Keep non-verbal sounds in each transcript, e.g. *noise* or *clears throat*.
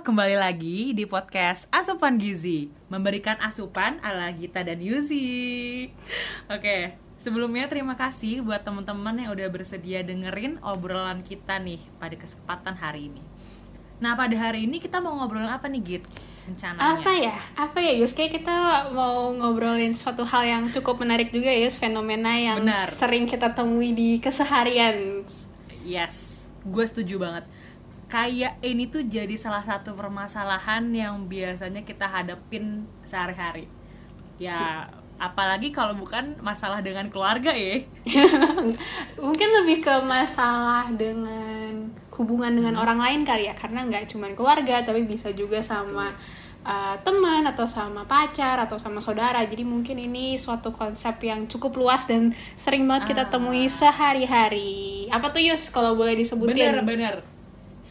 kembali lagi di podcast Asupan Gizi Memberikan asupan ala Gita dan Yuzi Oke, sebelumnya terima kasih buat teman-teman yang udah bersedia dengerin obrolan kita nih pada kesempatan hari ini Nah, pada hari ini kita mau ngobrol apa nih, Git? Rencananya apa ya apa ya Yus kayak kita mau ngobrolin suatu hal yang cukup menarik juga ya Yus fenomena yang Benar. sering kita temui di keseharian Yes, gue setuju banget. Kayak ini tuh jadi salah satu permasalahan yang biasanya kita hadapin sehari-hari. Ya, apalagi kalau bukan masalah dengan keluarga ya. *laughs* mungkin lebih ke masalah dengan hubungan dengan Hmm. orang lain kali ya karena nggak cuma keluarga tapi bisa juga sama uh, teman atau sama pacar atau sama saudara jadi mungkin ini suatu konsep yang cukup luas dan sering banget kita Ah. temui sehari-hari apa tuh Yus kalau boleh disebutin Bener-bener.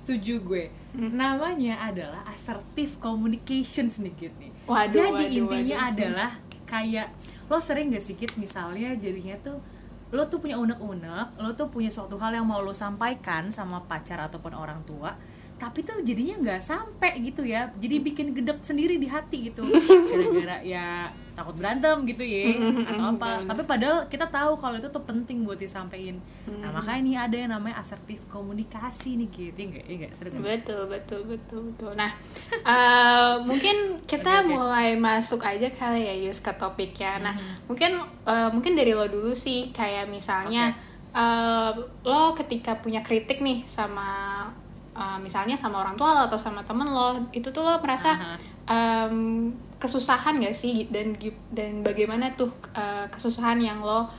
Setuju gue. Namanya adalah assertive communication sedikit nih. Waduh, Jadi waduh, intinya waduh. adalah kayak lo sering gak sih Kit misalnya jadinya tuh lo tuh punya unek-unek, lo tuh punya suatu hal yang mau lo sampaikan sama pacar ataupun orang tua, tapi tuh jadinya nggak sampai gitu ya, jadi bikin gedek sendiri di hati gitu, *laughs* gara-gara ya takut berantem gitu ya, atau apa. Tapi padahal kita tahu kalau itu tuh penting buat disampaikan. Nah makanya nih ada yang namanya asertif komunikasi nih gitu, enggak? Enggak sering. Betul, betul, betul, betul. Nah, eh, mungkin kita Oke, oke. mulai masuk aja kali ya Yus ke topiknya. Nah, Mhm. mungkin eh, mungkin dari lo dulu sih, kayak misalnya eh, lo ketika punya kritik nih sama eh, misalnya sama orang tua lo atau sama temen lo, itu tuh lo merasa Aha. em, kesusahan gak sih dan dan bagaimana tuh eh, kesusahan yang lo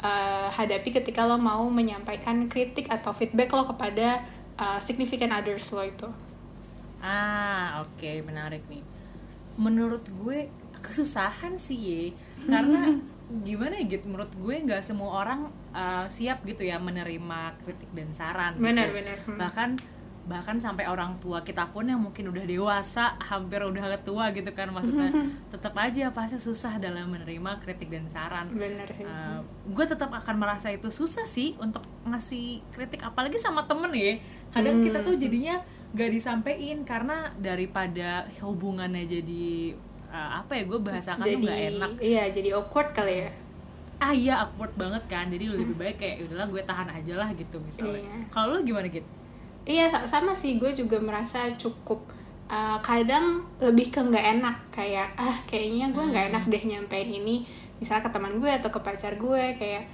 eh, hadapi ketika lo mau menyampaikan kritik atau feedback lo kepada eh, significant others lo itu Ah, oke, menarik nih. Menurut gue kesusahan sih ye. karena *laughs* gimana ya gitu menurut gue nggak semua orang uh, siap gitu ya menerima kritik dan saran gitu. Benar, benar. Hmm. bahkan bahkan sampai orang tua kita pun yang mungkin udah dewasa hampir udah tua gitu kan maksudnya tetap aja pasti susah dalam menerima kritik dan saran. Bener Uh, gue tetap akan merasa itu susah sih untuk ngasih kritik apalagi sama temen ya. Kadang Hmm. kita tuh jadinya gak disampaikan karena daripada hubungannya jadi uh, apa ya gue bahasakan tuh jadi gak enak. iya jadi awkward kali ya? Ah iya awkward banget kan. Jadi lebih baik kayak udahlah gue tahan aja lah gitu misalnya. Iya. kalau lu gimana gitu Iya sa- sama sih. Gue juga merasa cukup uh, kadang lebih ke nggak enak. Kayak ah kayaknya gue nggak enak deh nyampein ini. Misalnya ke teman gue atau ke pacar gue kayak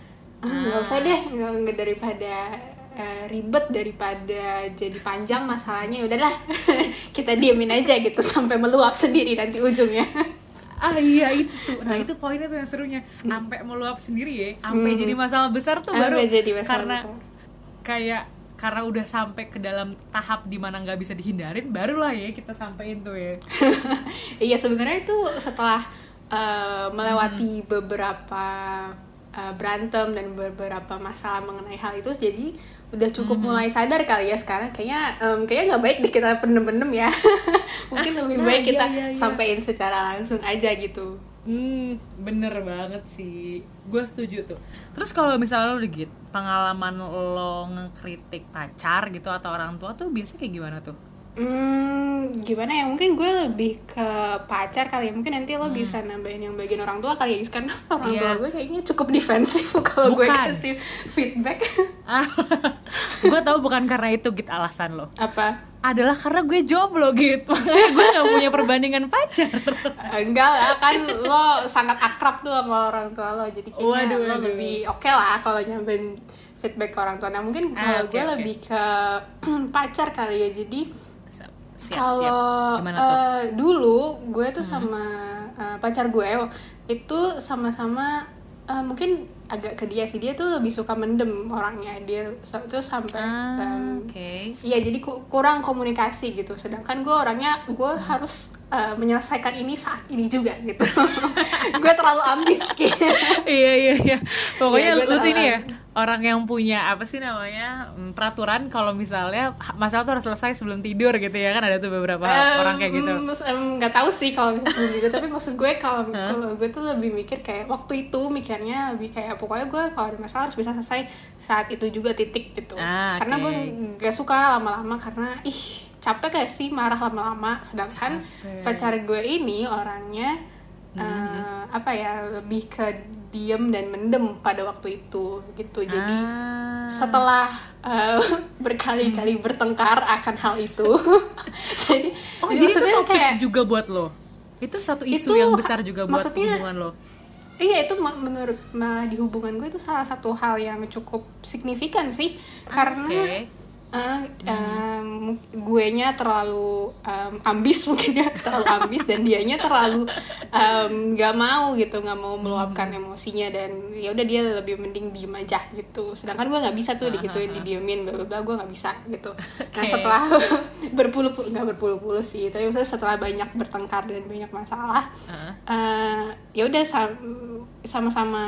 ah nggak usah deh. Nggak daripada uh, ribet daripada jadi panjang masalahnya. Ya udahlah *laughs* kita diemin aja gitu sampai meluap sendiri nanti ujungnya. Ah iya itu tuh. Nah itu poinnya tuh yang serunya. Sampai meluap sendiri ya sampai jadi masalah besar tuh baru jadi masalah karena besar. kayak karena udah sampai ke dalam tahap di mana nggak bisa dihindarin barulah ya kita sampein tuh ya. *laughs* Iya sebenarnya itu setelah uh, melewati beberapa uh, berantem dan beberapa masalah mengenai hal itu jadi udah cukup mulai sadar kali ya sekarang. Kayaknya em, kayaknya nggak baik deh kita pendem-pendem ya. *laughs* Mungkin lebih nah, baik iya, kita iya, iya. sampein secara langsung aja gitu hmm bener banget sih. Gue setuju tuh. Terus kalau misalnya lo digit pengalaman lo ngekritik pacar gitu atau orang tua tuh biasanya kayak gimana tuh Hmm, gimana ya? Mungkin gue lebih ke pacar kali ya. Mungkin nanti lo Hmm. bisa nambahin yang bagian orang tua kali ya. Karena *laughs* orang Iya. tua gue kayaknya cukup defensif *laughs* kalau gue kasih feedback. ah *laughs* gue tahu bukan karena itu git alasan lo Apa? adalah karena gue jomblo gitu makanya gue gak punya perbandingan pacar Enggak lah, kan lo sangat akrab tuh sama orang tua lo. Jadi kayaknya Waduh, lo waduh. lebih oke lah kalau nyampein feedback ke orang tua. Nah mungkin Ah, kalau oke, gue oke. lebih ke *clears throat* pacar kali ya. Jadi siap siap. Kalau gimana tuh? eh, dulu gue tuh sama eh, pacar gue itu sama-sama eh, mungkin agak ke dia sih. Dia tuh lebih suka mendem orangnya. Dia tuh sampai ah, em, oke. Iya jadi ku- kurang komunikasi gitu. Sedangkan gue orangnya gue harus uh, menyelesaikan ini saat ini juga gitu. *laughs* gue terlalu ambis gitu. iya iya iya. Pokoknya gue lu ini ya orang yang punya apa sih namanya mm, peraturan kalau misalnya masalah tuh harus selesai sebelum tidur gitu ya. Kan ada tuh beberapa orang kayak gitu. nggak tahu sih kalau misalnya gitu tapi maksud gue kalau kalau gue tuh lebih mikir kayak waktu itu mikirnya lebih kayak pokoknya gue kalau ada masalah harus bisa selesai saat itu juga titik gitu. Ah, karena gue nggak suka lama-lama karena ih capek gak sih marah lama-lama sedangkan Capek. pacar gue ini orangnya Hmm. eh, apa ya lebih ke diem dan mendem pada waktu itu gitu jadi Ah. setelah eh, *laughs* berkali-kali bertengkar akan hal itu *laughs* jadi, Oh, jadi maksudnya itu topik kayak juga buat lo. Itu satu isu Itu, yang besar juga buat hubungan lo. Iya itu menurut di hubungan gue itu salah satu hal yang cukup signifikan sih karena Oke. Uh, um, guenya terlalu um, ambis *laughs* mungkin ya terlalu ambis dan dianya terlalu um, mau gitu nggak mau meluapkan emosinya dan ya udah dia lebih mending diem aja gitu sedangkan gue nggak bisa tuh dikituin didiemin bla bla gue nggak bisa gitu nah Oke. setelah *laughs* berpuluh-puluh nggak berpuluh-puluh sih tapi maksudnya setelah banyak bertengkar dan banyak masalah Heeh. eh ya udah sam- sama-sama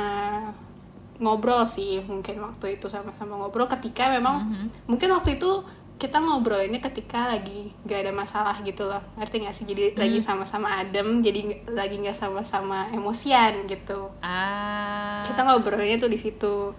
ngobrol sih mungkin waktu itu sama-sama ngobrol ketika memang mungkin waktu itu kita ngobrol ini ketika lagi gak ada masalah gitu loh ngerti gak sih? Jadi lagi sama-sama adem jadi lagi nggak sama-sama emosian gitu. Ah. kita ngobrolnya tuh di situ.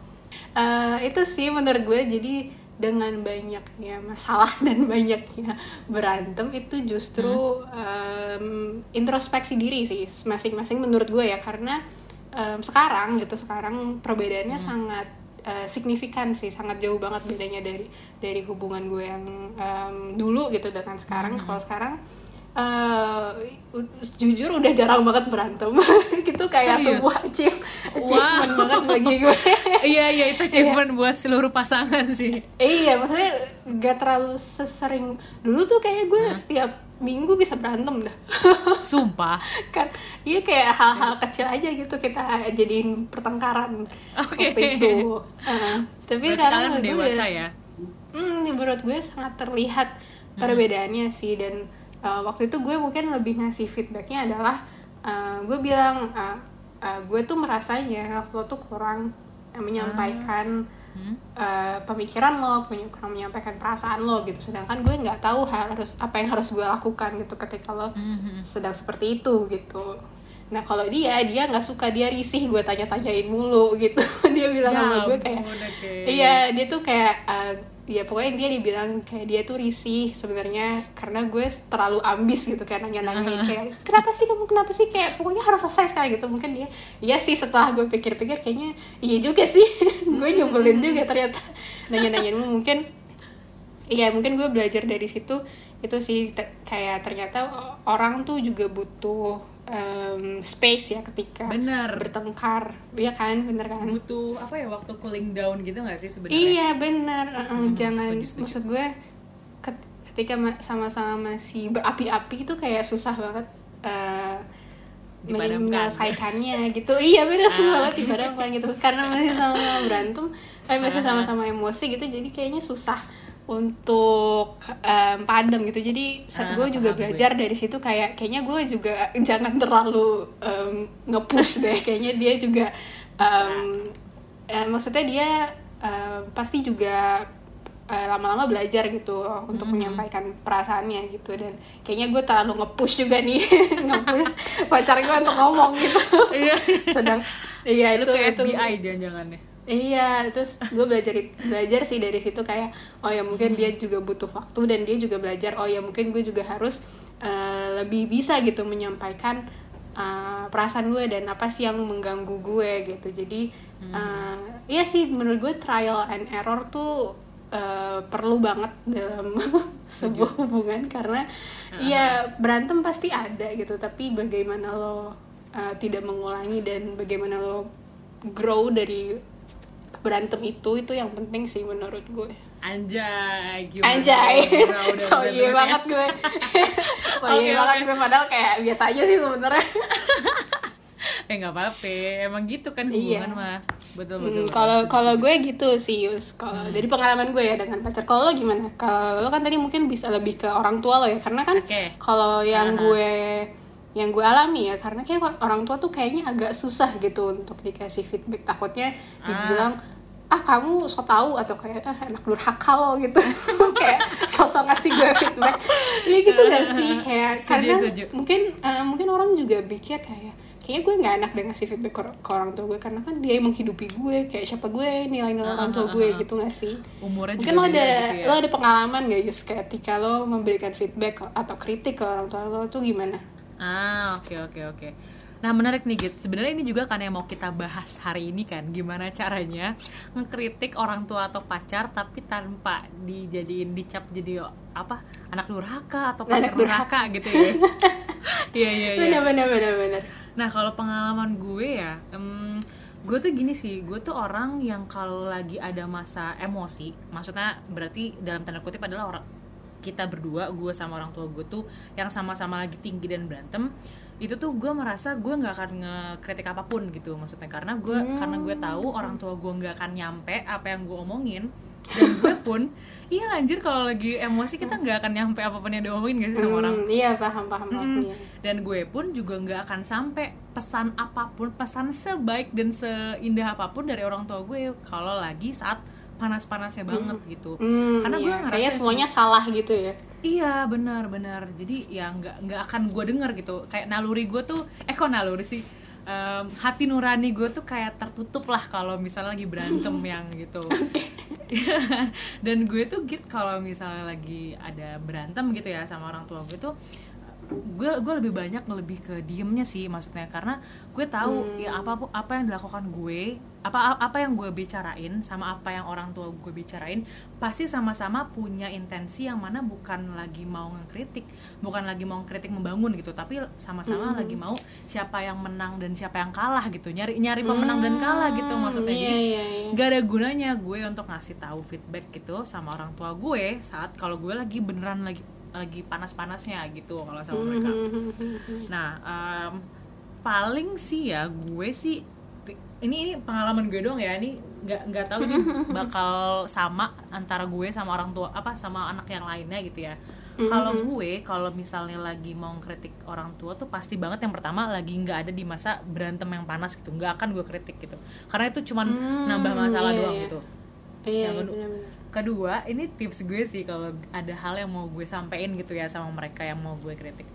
Eh, itu sih menurut gue jadi dengan banyaknya masalah *laughs* dan banyaknya berantem itu justru em, introspeksi diri sih masing-masing menurut gue ya karena em, sekarang gitu sekarang perbedaannya sangat eh, signifikan sih sangat jauh banget bedanya dari dari hubungan gue yang em, dulu gitu dengan sekarang. Kalau sekarang eh, u- jujur udah jarang banget berantem. *laughs* Gitu kayak Serius? sebuah achieve achievement banget bagi gue. *laughs* Iya iya itu achievement buat seluruh pasangan sih. iya maksudnya gak terlalu sesering. Dulu tuh kayak gue setiap minggu bisa berantem dah *laughs* Sumpah. kan iya kayak hal-hal kecil aja gitu kita jadiin pertengkaran Oke. waktu itu Heeh. tapi Berarti sekarang gue dewasa ya. hmm, menurut gue sangat terlihat perbedaannya sih dan uh, waktu itu gue mungkin lebih ngasih feedbacknya adalah uh, gue bilang uh, uh, gue tuh merasanya lo tuh kurang uh, menyampaikan Hmm? Uh, pemikiran lo, punya kurang menyampaikan perasaan lo gitu. Sedangkan gue nggak tahu harus apa yang harus gue lakukan gitu ketika lo Mhm. sedang seperti itu gitu. Nah kalau dia dia nggak suka dia risih gue tanya-tanyain mulu gitu. *laughs* dia bilang Ya sama gue kayak oke. Iya, dia tuh kayak uh, ya pokoknya dia dibilang kayak dia tuh risih sebenarnya karena gue terlalu ambis gitu kayak nanya-nanya *laughs* kayak kenapa sih kamu kenapa sih? Kayak pokoknya harus selesai sekali gitu. Mungkin dia iya sih setelah gue pikir-pikir kayaknya iya juga sih. *laughs* Gue nyebelin juga ternyata nanya-nanyain. Mungkin iya mungkin gue belajar dari situ. Itu sih te- kayak ternyata orang tuh juga butuh em, space ya ketika Bener. bertengkar. Iya kan? Bener kan? Butuh apa ya waktu cooling down gitu gak sih sebenarnya? Iya benar, uh-uh, Hmm, jangan. setuju, setuju. maksud gue ket- ketika ma- sama-sama masih berapi-api itu kayak susah banget uh, menyelesaikannya gitu. Iya benar susah Ah, banget dipadamkan gitu. Karena masih sama-sama berantem, eh masih sama-sama emosi gitu jadi kayaknya susah untuk em, padam gitu. Jadi saat Ah, gue juga belajar dari situ kayak kayaknya gue juga *laughs* jangan terlalu em, nge-push deh. Kayaknya dia juga eh, maksudnya dia eh, pasti juga eh, lama-lama belajar gitu untuk menyampaikan perasaannya gitu dan kayaknya gue terlalu nge-push juga nih *laughs* nge-push pacar gue untuk ngomong gitu Iya. *laughs* sedang iya itu kayak itu FBI jangan-jangan deh. Iya, terus gue belajar belajar sih dari situ kayak oh ya mungkin dia juga butuh waktu dan dia juga belajar oh ya mungkin gue juga harus eh, lebih bisa gitu menyampaikan eh, perasaan gue dan apa sih yang mengganggu gue gitu. Jadi eh, iya sih menurut gue trial and error tuh eh, perlu banget dalam *laughs* sebuah hubungan karena iya berantem pasti ada gitu. Tapi bagaimana lo eh, tidak mengulangi dan bagaimana lo grow dari berantem itu itu yang penting sih menurut gue Anjay, gimana? anjay Udah, udah, so udah, iya udah, banget gue *laughs* so Oke, iya banget oke. gue padahal kayak biasa aja sih sebenarnya *laughs* Eh nggak apa-apa, emang gitu kan Iya. hubungan mah. Betul Hmm, betul. kalau betul. kalau gue gitu sih Yus kalau Hmm. dari pengalaman gue ya dengan pacar kalau lo gimana kalau lo kan tadi mungkin bisa lebih ke orang tua lo ya karena kan Oke. kalau yang Aha. gue yang gue alami ya karena kayak orang tua tuh kayaknya agak susah gitu untuk dikasih feedback. Takutnya dibilang ah kamu so tahu atau kayak ah anak durhaka lo gitu. *laughs* Kayak sosok ngasih gue feedback. Ya gitu gak sih? Kayak Setuju, karena setuju. mungkin eh, mungkin orang juga pikir kayak kayaknya gue nggak enak deh ngasih feedback ke, ke orang tua gue karena kan dia yang menghidupi gue kayak siapa gue nilai-nilai orang tua gue gitu gak sih? Umurnya mungkin juga lo ada gitu ya. lo ada pengalaman gak Yus ketika lo memberikan feedback atau kritik ke orang tua lo tuh gimana Ah, oke oke oke. Nah, menarik nih, Git. Sebenarnya ini juga kan yang mau kita bahas hari ini kan, gimana caranya ngekritik orang tua atau pacar tapi tanpa dijadiin dicap jadi apa? anak durhaka atau pacar Anak durhaka. gitu ya. *laughs* Iya, iya, iya. bener bener bener bener Nah kalau pengalaman gue ya, em, gue tuh gini sih, gue tuh orang yang kalau lagi ada masa emosi, maksudnya berarti dalam tanda kutip adalah orang kita berdua, gue sama orang tua gue tuh yang sama-sama lagi tinggi dan berantem, itu tuh gue merasa gue nggak akan ngekritik apa pun gitu, maksudnya karena gue karena gue tahu orang tua gue nggak akan nyampe apa yang gue omongin dan gue pun *laughs* iya lanjut kalau lagi emosi kita nggak akan nyampe apa pun yang diomongin gak sih sama orang Hmm, iya paham paham paham Mm. iya. dan gue pun juga nggak akan sampai pesan apa pun pesan sebaik dan seindah apa pun dari orang tua gue kalau lagi saat panas-panasnya banget gitu. Hmm, karena gue iya. ngerasa kayaknya sih- semuanya salah gitu ya. Iya benar-benar jadi ya nggak nggak akan gue denger gitu. Kayak naluri gue tuh eh kok naluri sih? Em, hati nurani gue tuh kayak tertutup lah kalau misalnya lagi berantem *laughs* yang gitu. *laughs* Dan gue tuh gitu kalau misalnya lagi ada berantem gitu ya sama orang tua gue tuh gue gue lebih banyak lebih ke diemnya sih maksudnya. Karena gue tahu ya apa apa yang dilakukan gue apa apa yang gue bicarain sama apa yang orang tua gue bicarain pasti sama-sama punya intensi yang mana bukan lagi mau ngekritik bukan lagi mau kritik membangun gitu. Tapi sama-sama lagi mau siapa yang menang dan siapa yang kalah gitu. Nyari nyari pemenang dan kalah gitu maksudnya. Iya, jadi iya, iya. gak ada gunanya gue untuk ngasih tahu feedback gitu sama orang tua gue saat kalau gue lagi beneran lagi lagi panas-panasnya gitu kalau sama mereka. Nah, em, paling sih ya gue sih ini ini pengalaman gue dong ya ini nggak nggak tahu ini *laughs* bakal sama antara gue sama orang tua apa sama anak yang lainnya gitu ya. Kalau gue kalau misalnya lagi mau kritik orang tua tuh pasti banget yang pertama lagi nggak ada di masa berantem yang panas gitu nggak akan gue kritik gitu karena itu cuman nambah masalah iya, doang iya. gitu iya Yang kedua- bener-bener. Kedua ini tips gue sih kalau ada hal yang mau gue sampein gitu ya sama mereka yang mau gue kritik.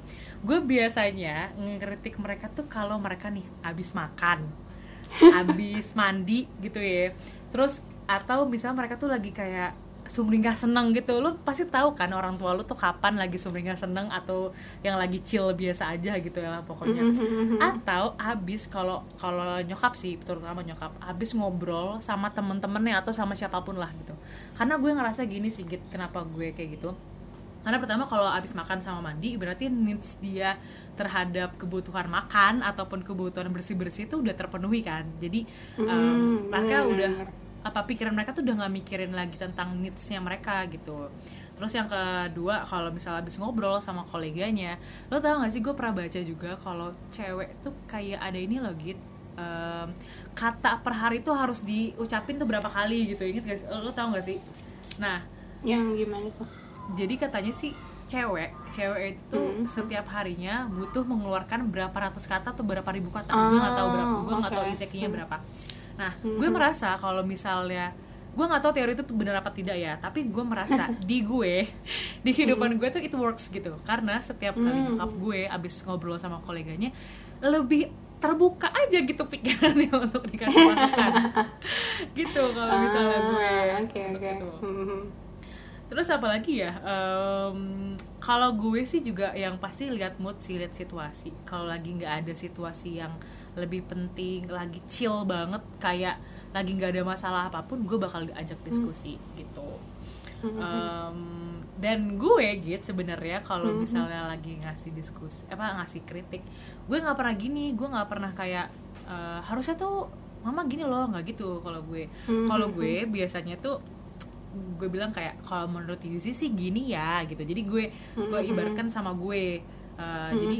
Gue biasanya ngekritik mereka tuh kalau mereka nih abis makan *laughs* abis mandi gitu ya. Terus atau misalnya mereka tuh lagi kayak sumringah seneng gitu. Lo pasti tahu kan orang tua lo tuh kapan lagi sumringah seneng atau yang lagi chill biasa aja gitu ya pokoknya. Atau abis kalau kalau nyokap sih terutama nyokap abis ngobrol sama temen-temennya atau sama siapa pun lah gitu. Karena gue ngerasa gini sih Git, kenapa gue kayak gitu. Karena pertama kalau abis makan sama mandi berarti needs dia terhadap kebutuhan makan ataupun kebutuhan bersih bersih itu udah terpenuhi kan. Jadi um, Hmm, mereka udah. Apa pikiran mereka tuh udah nggak mikirin lagi tentang needsnya mereka gitu. Terus yang kedua kalau misalnya abis ngobrol sama koleganya lo tau gak sih gue pernah baca juga kalau cewek tuh kayak ada ini loh git em, kata per hari tuh harus diucapin tuh berapa kali gitu inget gak sih? Lo tau gak sih? Nah yang gimana tuh? jadi katanya sih cewek cewek itu Hmm. setiap harinya butuh mengeluarkan berapa ratus kata atau berapa ribu kata. Gue nggak tahu berapa gue nggak tahu oke. exactnya berapa nah gue merasa kalau misalnya gue nggak tahu teori itu benar apa tidak ya tapi gue merasa *laughs* di gue di kehidupan gue tuh it works gitu karena setiap kali Hmm. nyokap gue abis ngobrol sama koleganya lebih terbuka aja gitu pikirannya *laughs* untuk dikasih masukan *laughs* gitu kalau misalnya gue Ah, oke itu. Mhm. Terus apa lagi ya? Em, kalau gue sih juga yang pasti lihat mood sih, lihat situasi. Kalau lagi nggak ada situasi yang lebih penting, lagi chill banget, kayak lagi nggak ada masalah apa pun, gue bakal diajak diskusi gitu. Em, dan gue gitu sebenarnya kalau misalnya lagi ngasih diskusi, apa ngasih kritik, gue nggak pernah gini, gue nggak pernah kayak eh, harusnya tuh mama gini loh, nggak gitu kalau gue. Kalau gue biasanya tuh gue bilang kayak kalau menurut Yusi sih gini ya gitu. Jadi gue gue ibaratkan sama gue Uh, jadi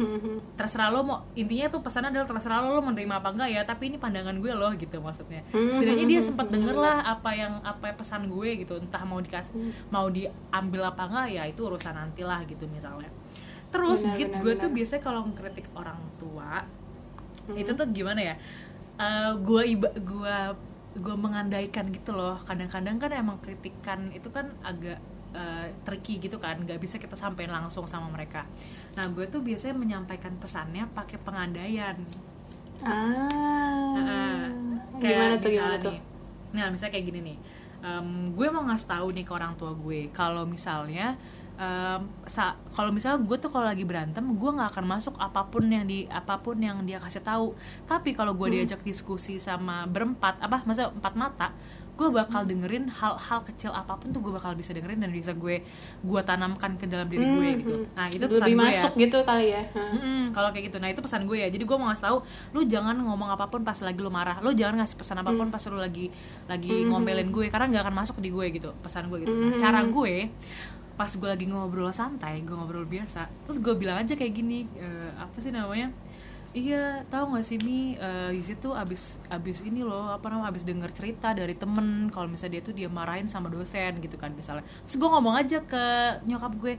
terserah lo mau intinya tuh pesannya adalah terserah lo lo menerima apa enggak ya tapi ini pandangan gue loh gitu maksudnya. Setidaknya dia sempat denger lah apa yang apa pesan gue gitu entah mau dikasih mau diambil apa enggak ya itu urusan nanti lah gitu misalnya. Terus Benar, git benar, gue benar. tuh biasanya kalau ngkritik orang tua itu tuh gimana ya Eh, gue iba gue gue mengandaikan gitu loh. Kadang-kadang kan emang kritikan itu kan agak eh, tricky gitu kan nggak bisa kita sampein langsung sama mereka. Nah gue tuh biasanya menyampaikan pesannya pakai pengandaian. Ah Heeh. Kayak gimana tuh gimana tuh? nih, nah misalnya kayak gini nih em, gue mau ngasih tahu nih ke orang tua gue kalau misalnya sa- kalau misalnya gue tuh kalau lagi berantem gue nggak akan masuk apa pun yang di apa pun yang dia kasih tahu. Tapi kalau gue diajak diskusi sama berempat apa masa empat mata gue bakal dengerin hal-hal kecil apa pun tuh gue bakal bisa dengerin dan bisa gue gue tanamkan ke dalam diri gue Hmm, gitu. hmm. nah itu pesan lebih gue masuk ya. gitu kali ya. Mm-mm, kalau kayak gitu. Nah itu pesan gue ya. Jadi gue mau ngasih tahu lu jangan ngomong apa pun pas lagi lu marah. Lu jangan ngasih pesan apa pun pas lu lagi lagi ngomelin gue karena nggak akan masuk di gue gitu pesan gue gitu. Nah, cara gue pas gue lagi ngobrol santai gue ngobrol biasa terus gue bilang aja kayak gini eh, apa sih namanya Iya, tahu gak sih Mi, eh Yuzi tuh abis abis ini loh, apa namanya, abis denger cerita dari temen kalau misalnya dia tuh dia marahin sama dosen gitu kan misalnya. Terus gue ngomong aja ke nyokap gue,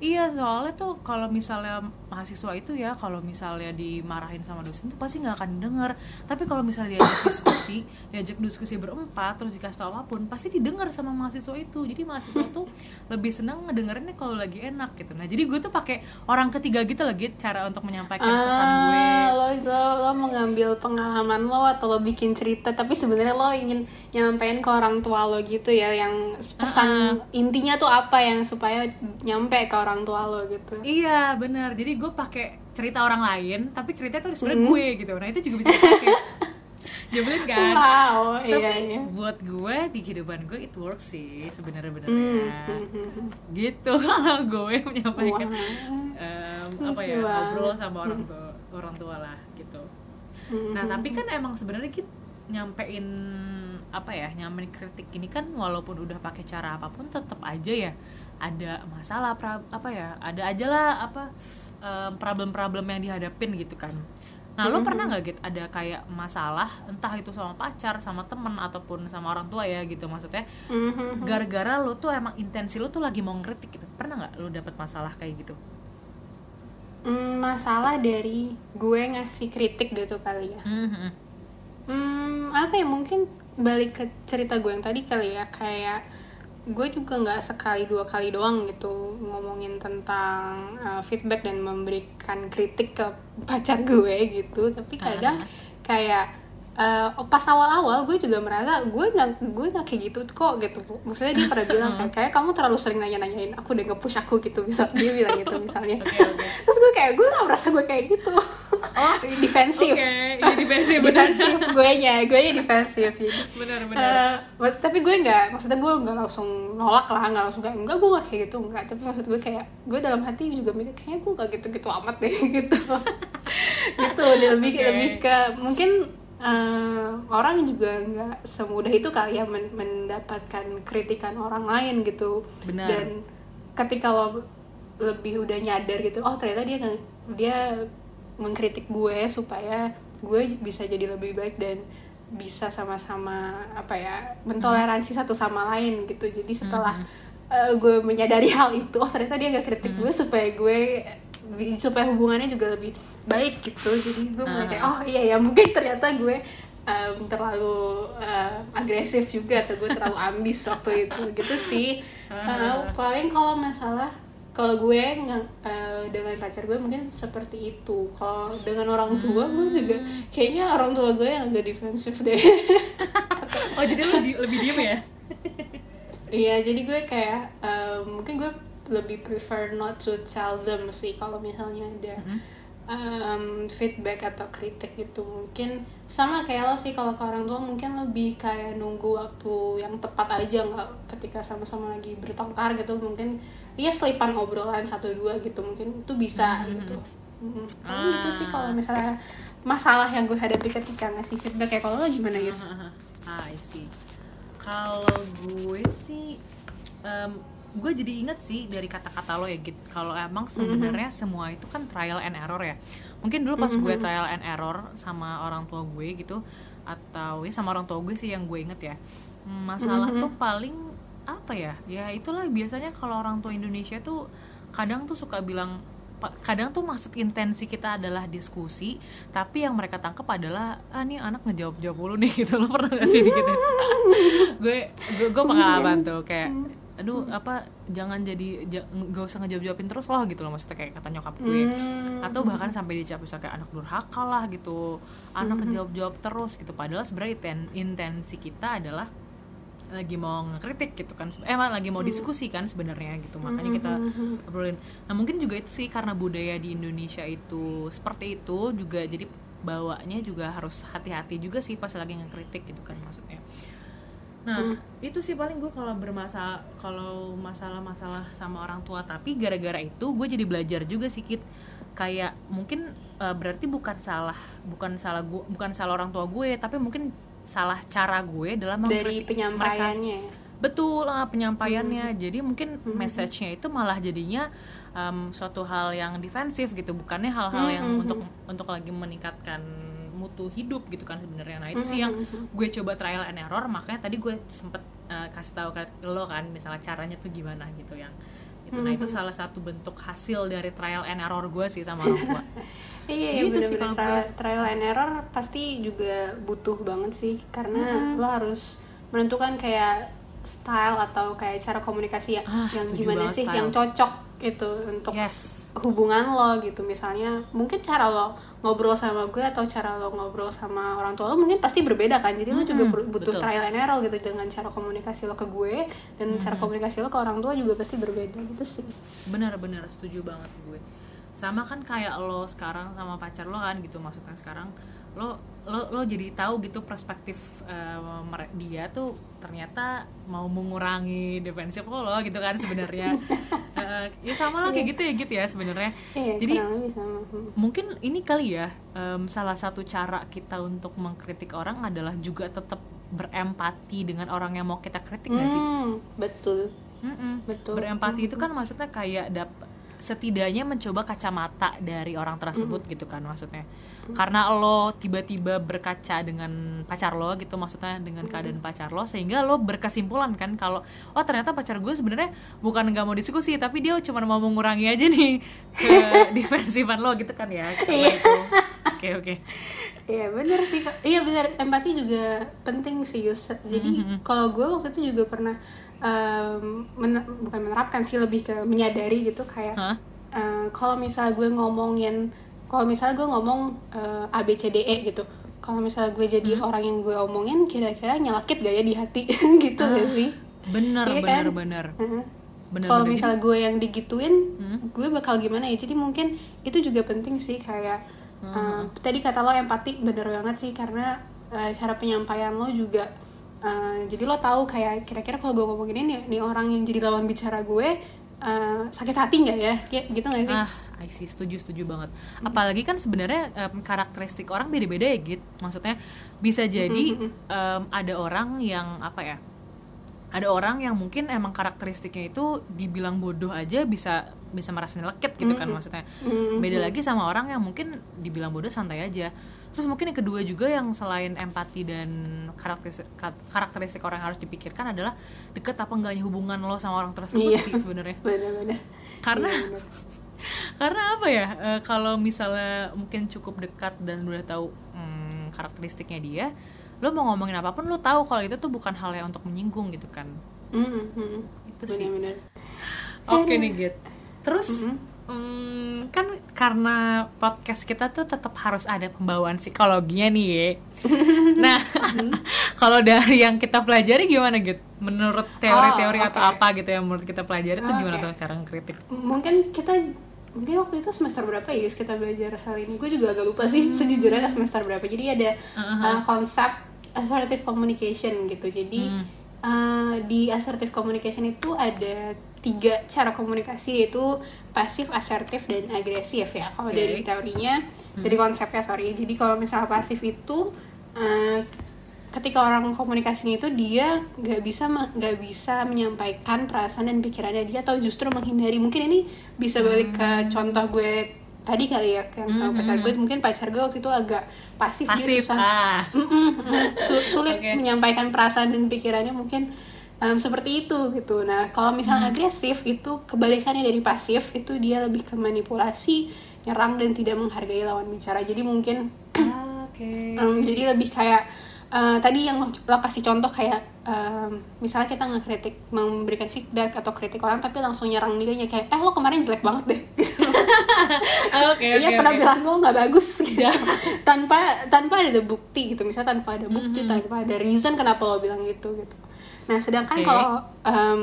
iya soalnya tuh kalau misalnya mahasiswa itu ya kalau misalnya dimarahin sama dosen tuh pasti nggak akan denger. Tapi kalau misalnya diajak *coughs* diskusi, diajak diskusi berempat terus dikasih tahu apa pun, pasti didengar sama mahasiswa itu. Jadi mahasiswa tuh lebih seneng ngedengerinnya kalau lagi enak gitu. Nah jadi gue tuh pakai orang ketiga gitu gitu cara untuk menyampaikan pesan gue. Ah, lo, lo lo mengambil pengalaman lo atau lo bikin cerita tapi sebenarnya lo ingin nyampein ke orang tua lo gitu ya yang pesan intinya tuh apa yang supaya nyampe ke orang tua lo gitu Iya benar. Jadi gue pakai cerita orang lain, tapi ceritanya tuh Hmm. sebenarnya gue gitu. Nah itu juga bisa dipakai. *laughs* Kan? wow Tapi iya iya buat gue di kehidupan gue it works sih sebenarnya Hmm, benernya. hmm, hmm, hmm. Gitu *laughs* kalau gue menyampaikan em, Lucu apa ya ngobrol sama orang tua orang tua lah gitu. Nah tapi kan emang sebenarnya kita nyampein apa ya nyampein kritik ini kan walaupun udah pakai cara apa pun tetap aja ya ada masalah pra- apa ya ada aja lah apa em, problem-problem yang dihadapin gitu kan. Nah lo pernah nggak gitu ada kayak masalah entah itu sama pacar sama temen ataupun sama orang tua ya gitu maksudnya hmm, hmm. gara-gara lo tuh emang intensi lo tuh lagi mau ngeritik gitu pernah nggak lo dapet masalah kayak gitu? Hmm, masalah dari gue ngasih kritik gitu kali ya Mhm. Hmm, apa ya mungkin balik ke cerita gue yang tadi kali ya kayak gue juga nggak sekali dua kali doang gitu ngomongin tentang uh, feedback dan memberikan kritik ke pacar gue gitu. Tapi kadang kayak uh, pas awal-awal gue juga merasa gue nggak gue nggak kayak gitu kok gitu. Maksudnya dia pernah bilang kayak *laughs* kayak kamu terlalu sering nanya-nanyain aku dan nge-push aku gitu bisa *laughs* dia bilang gitu misalnya. Oke oke. terus gue kayak gue nggak merasa gue kayak gitu. Oh, *laughs* defensif Oke, ini defensif gue nya gue nya defensif jadi. Benar benar. But- tapi gue nggak maksudnya gue nggak langsung nolak lah nggak langsung kayak enggak gue nggak kayak gitu enggak tapi maksud gue kayak gue dalam hati juga mikir kayaknya gue nggak gitu gitu amat deh gitu. Gitu lebih Oke. lebih ke mungkin eh, orang juga nggak semudah itu kali ya men- mendapatkan kritikan orang lain gitu. Benar. dan ketika lo lebih udah nyadar gitu oh ternyata dia dia mengkritik gue supaya gue bisa jadi lebih baik dan bisa sama-sama apa ya mentoleransi satu sama lain gitu. Jadi setelah eh, gue menyadari hal itu oh ternyata dia nggak kritik gue supaya gue supaya hubungannya juga lebih baik gitu. Jadi gue mulai kayak oh iya ya mungkin ternyata gue em, terlalu eh, agresif juga atau gue terlalu ambis waktu itu. Gitu sih. Eh, paling kalau masalah kalau gue nggak eh, dengan pacar gue mungkin seperti itu. Kalau dengan orang tua gue juga kayaknya orang tua gue yang agak defensif deh. *laughs* Oh jadi di- lebih diem ya? Iya, jadi gue kayak um, mungkin gue lebih prefer not to tell them sih kalau misalnya ada um, feedback atau kritik gitu. Mungkin sama kayak lo sih kalau ke orang tua mungkin lebih kayak nunggu waktu yang tepat aja nggak ketika sama-sama lagi bertengkar gitu. Mungkin iya selipan obrolan satu dua gitu mungkin itu bisa gitu. Mm, paling gitu sih kalau misalnya masalah yang gue hadapi ketika ngasih feedback ya kalau lo gimana Yus? Ah, I see. Kalau gue sih, em, gue jadi inget sih dari kata-kata lo ya, Git. Kalau emang sebenarnya semua itu kan trial and error ya. Mungkin dulu pas gue trial and error sama orang tua gue gitu, atau ya sama orang tua gue sih yang gue inget ya. Hmm, Masalah tuh paling apa ya? Ya itulah biasanya kalau orang tua Indonesia tuh kadang tuh suka bilang kadang tuh maksud intensi kita adalah diskusi tapi yang mereka tangkap adalah ah nih anak ngejawab jawab mulu nih *laughs* gitu lo pernah gak sih gitu *laughs* gue gue gue pengalaman tuh kayak aduh apa jangan jadi ja- nggak usah ngejawab jawabin terus loh gitu loh maksudnya kayak kata nyokap gue. Hmm. atau bahkan sampai dicap misalnya kayak anak durhaka lah gitu anak ngejawab jawab terus gitu. Padahal sebenarnya inten- intensi kita adalah lagi mau ngekritik gitu kan eh emang lagi mau diskusi kan sebenarnya gitu. Makanya kita obrolin. Nah mungkin juga itu sih karena budaya di Indonesia itu seperti itu juga jadi bawanya juga harus hati-hati juga sih pas lagi ngekritik gitu kan maksudnya nah itu sih paling gue kalau bermasalah kalau masalah-masalah sama orang tua. Tapi gara-gara itu gue jadi belajar juga sih Kit. Kayak mungkin eh, berarti bukan salah bukan salah gue bukan salah orang tua gue tapi mungkin salah cara gue dalam dari mereka penyampaiannya. Ya. betul lah penyampaiannya. Jadi mungkin message-nya itu malah jadinya em, suatu hal yang defensif gitu bukannya hal-hal yang untuk untuk lagi meningkatkan mutu hidup gitu kan sebenarnya. Nah itu sih yang gue coba trial and error makanya tadi gue sempet eh, kasih tahu ke lo kan misalnya caranya tuh gimana gitu yang itu. Nah itu salah satu bentuk hasil dari trial and error gue sih sama orang tua. *laughs* Iya, iya Gitu sih bener-bener. kalau trial, trial and error pasti juga butuh banget sih karena lo harus menentukan kayak style atau kayak cara komunikasi ya- Ah, yang gimana sih style. yang cocok gitu untuk yes. hubungan lo gitu. Misalnya mungkin cara lo ngobrol sama gue atau cara lo ngobrol sama orang tua lo mungkin pasti berbeda kan. Jadi lo juga Mm-mm, per- butuh betul. trial and error gitu dengan cara komunikasi lo ke gue dan cara komunikasi lo ke orang tua juga pasti berbeda gitu sih. Benar-benar setuju banget gue. Sama kan kayak lo sekarang sama pacar lo kan gitu maksudnya sekarang lo lo lo jadi tahu gitu perspektif mere- dia tuh ternyata mau mengurangi defensif lo lo gitu kan sebenarnya *laughs* Eh, ya sama lah kayak gitu ya gitu ya sebenarnya iya jadi sama Hmm. mungkin ini kali ya em, salah satu cara kita untuk mengkritik orang adalah juga tetap berempati dengan orang yang mau kita kritik gak sih Hmm, betul Mm-mm. Betul. Berempati itu kan maksudnya kayak dap setidaknya mencoba kacamata dari orang tersebut gitu kan maksudnya. Karena lo tiba-tiba berkaca dengan pacar lo gitu maksudnya dengan keadaan pacar lo sehingga lo berkesimpulan kan kalau oh ternyata pacar gue sebenarnya bukan nggak mau diskusi tapi dia cuma mau mengurangi aja nih ke *laughs* defensifan lo gitu kan ya. Karena itu. Oke oke. Iya bener sih. Iya bener empati juga penting sih Yus. Jadi kalau gue waktu itu juga pernah mener- bukan menerapkan sih lebih ke menyadari gitu kayak Hah? eh, kalau misalnya gue ngomongin kalau misalnya gue ngomong eh, A B C D E gitu. Kalau misalnya gue jadi orang yang gue omongin kira-kira nyelakit gak ya di hati *laughs* gitu gak sih? Bener Iya bener kan? bener. Bener kalau misalnya gue yang digituin Hmm. gue bakal gimana ya jadi mungkin itu juga penting sih kayak Hmm. uh, tadi kata lo empati bener banget sih karena uh, cara penyampaian lo juga uh, jadi lo tahu kayak kira-kira kalau gue ngomongin ini nih orang yang jadi lawan bicara gue uh, sakit hati nggak ya gitu nggak sih Ah, I see, setuju setuju banget. Apalagi kan sebenarnya em, karakteristik orang beda-beda ya, Git. Maksudnya bisa jadi em, ada orang yang apa ya? Ada orang yang mungkin emang karakteristiknya itu dibilang bodoh aja bisa bisa merasa nyelekit gitu kan maksudnya. Beda lagi sama orang yang mungkin dibilang bodoh santai aja. Terus mungkin yang kedua juga yang selain empati dan karakteristik karakteristik orang yang harus dipikirkan adalah deket apa enggaknya hubungan lo sama orang tersebut Iya. sih sebenarnya *laughs* karena Iya, bener. *laughs* karena apa ya eh, kalau misalnya mungkin cukup dekat dan udah tahu hmm, karakteristiknya dia lo mau ngomongin apa pun lo tahu kalau itu tuh bukan hal yang untuk menyinggung gitu kan. Mm, mm, itu sih. Bener-bener oke nih Git. Terus hmm, kan karena podcast kita tuh tetap harus ada pembawaan psikologinya nih ya *laughs* nah *laughs* kalau dari yang kita pelajari gimana Git? Menurut teori-teori Oh, atau oke. apa gitu yang menurut kita pelajari tuh gimana Oke. tuh cara ngkritik? Mungkin kita mungkin waktu itu semester berapa ya kita belajar hal ini? Gue juga agak lupa sih sejujurnya semester berapa. Jadi ada uh, konsep assertive communication gitu. Jadi uh, di assertive communication itu ada tiga cara komunikasi yaitu pasif asertif dan agresif ya. Kalau Oke. dari teorinya dari konsepnya sorry. Jadi kalau misalnya pasif itu uh, ketika orang komunikasinya itu dia nggak bisa nggak bisa menyampaikan perasaan dan pikirannya. Dia atau justru menghindari. Mungkin ini bisa balik ke contoh gue tadi kali ya yang sama pacar gue mungkin pacar gue waktu itu agak pasif, dia pasif susah ah. Mm, mm, mm. Su- sulit Oke. menyampaikan perasaan dan pikirannya mungkin em, seperti itu gitu. Nah kalau misalnya Hmm. agresif itu kebalikannya dari pasif itu dia lebih ke manipulasi nyerang dan tidak menghargai lawan bicara. Jadi mungkin Ah, oke. *clears throat* Em, jadi lebih kayak eh, tadi yang lo, lo kasih contoh kayak em, misalnya kita ngekritik memberikan feedback atau kritik orang tapi langsung nyerang dia kayak eh lo kemarin jelek banget deh *laughs* Oke Iya oke, penampilan lo nggak bagus gitu. Ya. *laughs* tanpa tanpa ada bukti gitu misalnya tanpa ada bukti Mm-hmm. tanpa ada reason kenapa lo bilang gitu gitu nah sedangkan Oke. kalau em,